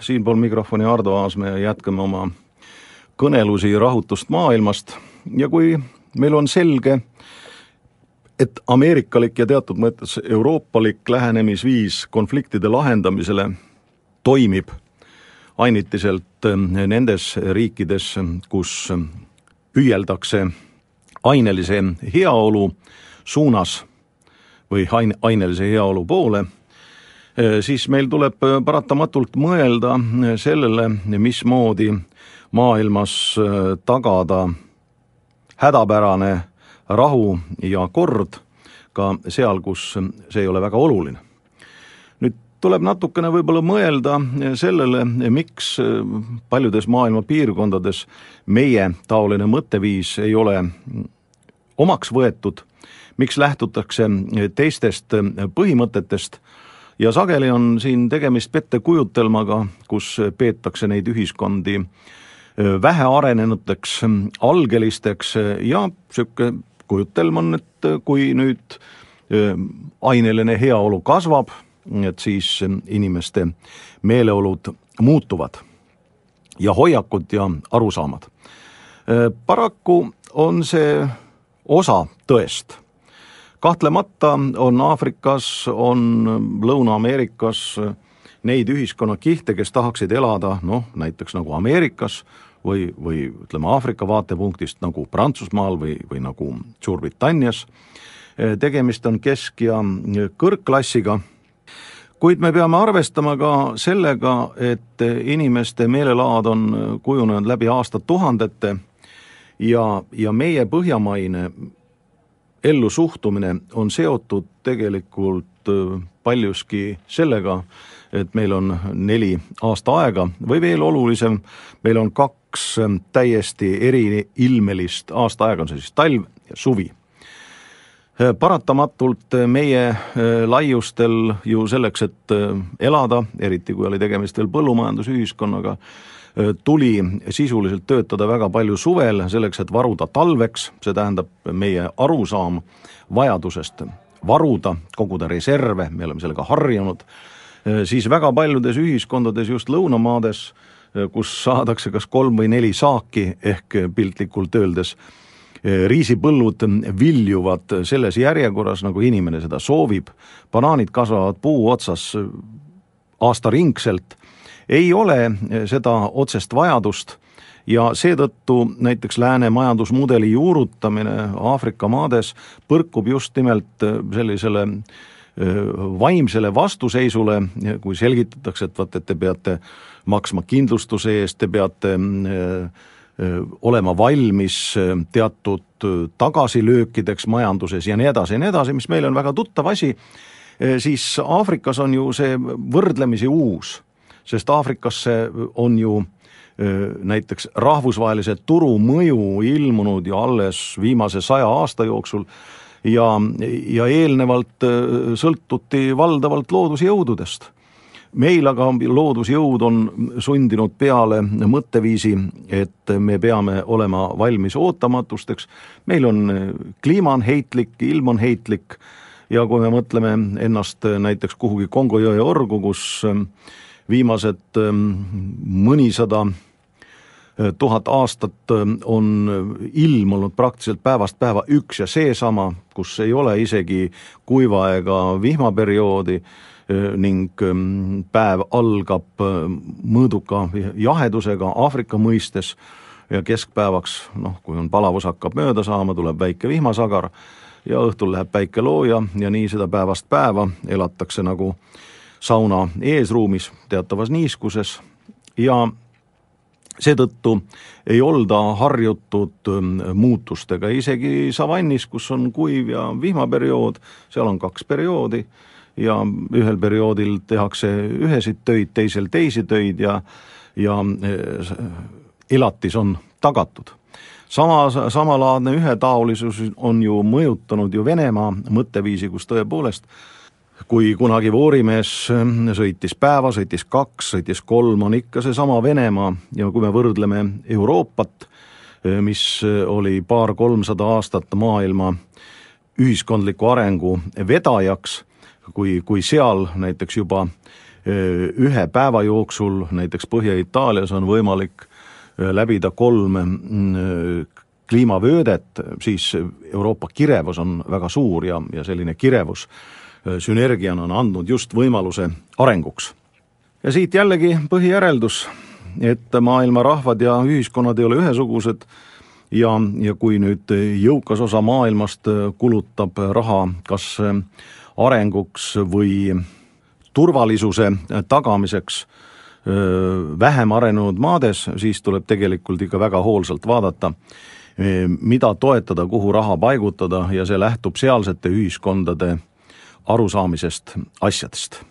siinpool mikrofoni Ardo Aas, me jätkame oma kõnelusi rahutust maailmast ja kui meil on selge, et ameerikalik ja teatud mõttes euroopalik lähenemisviis konfliktide lahendamisele toimib ainitiselt nendes riikides, kus püüeldakse ainelise heaolu suunas või aine, ainelise heaolu poole, siis meil tuleb paratamatult mõelda sellele, mismoodi maailmas tagada hädapärane rahu ja kord ka seal, kus see ei ole väga oluline. nüüd tuleb natukene võib-olla mõelda sellele, miks paljudes maailma piirkondades meie taoline mõtteviis ei ole omaks võetud, miks lähtutakse teistest põhimõtetest ja sageli on siin tegemist pettekujutelmaga, kus peetakse neid ühiskondi vähearenenuteks, algelisteks ja niisugune kujutelm on, et kui nüüd aineline heaolu kasvab, et siis inimeste meeleolud muutuvad ja hoiakud ja arusaamad. paraku on see osa tõest. kahtlemata on Aafrikas, on Lõuna-Ameerikas neid ühiskonnakihte, kes tahaksid elada noh, näiteks nagu Ameerikas või, või ütleme Aafrika vaatepunktist nagu Prantsusmaal või, või nagu Suurbritannias. tegemist on kesk- ja kõrgklassiga, kuid me peame arvestama ka sellega, et inimeste meelelaad on kujunenud läbi aastatuhandete ja, ja meie põhjamaine ellusuhtumine on seotud tegelikult paljuski sellega, et meil on neli aasta aega või veel olulisem, meil on kaks täiesti eriilmelist aastaaega, on see siis talv ja suvi. Paratamatult meie laiustel ju selleks, et elada, eriti kui oli tegemist veel põllumajandusühiskonnaga, tuli sisuliselt töötada väga palju suvel selleks, et varuda talveks, see tähendab meie arusaam vajadusest varuda, koguda reserve, me oleme sellega harjunud, siis väga paljudes ühiskondades, just lõunamaades, kus saadakse kas kolm või neli saaki ehk piltlikult öeldes riisipõllud viljuvad selles järjekorras, nagu inimene seda soovib, banaanid kasvavad puu otsas aastaringselt, ei ole seda otsest vajadust ja seetõttu näiteks lääne majandusmudeli juurutamine Aafrika maades põrkub just nimelt sellisele vaimsele vastuseisule, kui selgitatakse, et vaat, et te peate maksma kindlustuse eest, te peate olema valmis teatud tagasilöökideks majanduses ja nii edasi ja nii edasi, mis meile on väga tuttav asi, siis Aafrikas on ju see võrdlemisi uus, sest Aafrikasse on ju näiteks rahvusvahelise turu mõju ilmunud ju alles viimase saja aasta jooksul ja, ja eelnevalt sõltuti valdavalt loodusjõududest. Meil aga loodusjõud on sundinud peale mõtteviisi, et me peame olema valmis ootamatusteks, meil on, kliima on heitlik, ilm on heitlik ja kui me mõtleme ennast näiteks kuhugi Kongo jõe orgu, kus viimased mõnisada tuhat aastat on ilm olnud praktiliselt päevast päeva üks ja seesama, kus ei ole isegi kuiva ega vihmaperioodi ning päev algab mõõduka jahedusega Aafrika mõistes ja keskpäevaks, noh, kui on palavus hakkab mööda saama, tuleb väike vihmasagar ja õhtul läheb päike looja ja nii seda päevast päeva elatakse nagu sauna eesruumis teatavas niiskuses. Ja seetõttu ei olda harjutud ähm, muutustega, isegi savannis, kus on kuiv ja vihmaperiood, seal on kaks perioodi ja ühel perioodil tehakse ühesid töid, teisel teisi töid ja, ja äh, elatis on tagatud. Sama, samalaadne ühetaolisus on ju mõjutanud ju Venemaa mõtteviisi, kus tõepoolest kui kunagi voorimees ähm, sõitis päeva, sõitis kaks, sõitis kolm, on ikka seesama Venemaa ja kui me võrdleme Euroopat, äh, mis oli paar-kolmsada aastat maailma ühiskondliku arengu vedajaks, kui, kui seal näiteks juba ühe päeva jooksul näiteks Põhja-Itaalias on võimalik läbida kolm kliimavöödet, siis Euroopa kirevus on väga suur ja, ja selline kirevus sünergiana on andnud just võimaluse arenguks. ja siit jällegi põhijäreldus, et maailma rahvad ja ühiskonnad ei ole ühesugused ja, ja kui nüüd jõukas osa maailmast kulutab raha kas arenguks või turvalisuse tagamiseks vähem arenenud maades, siis tuleb tegelikult ikka väga hoolsalt vaadata, mida toetada, kuhu raha paigutada ja see lähtub sealsete ühiskondade arusaamisest asjadest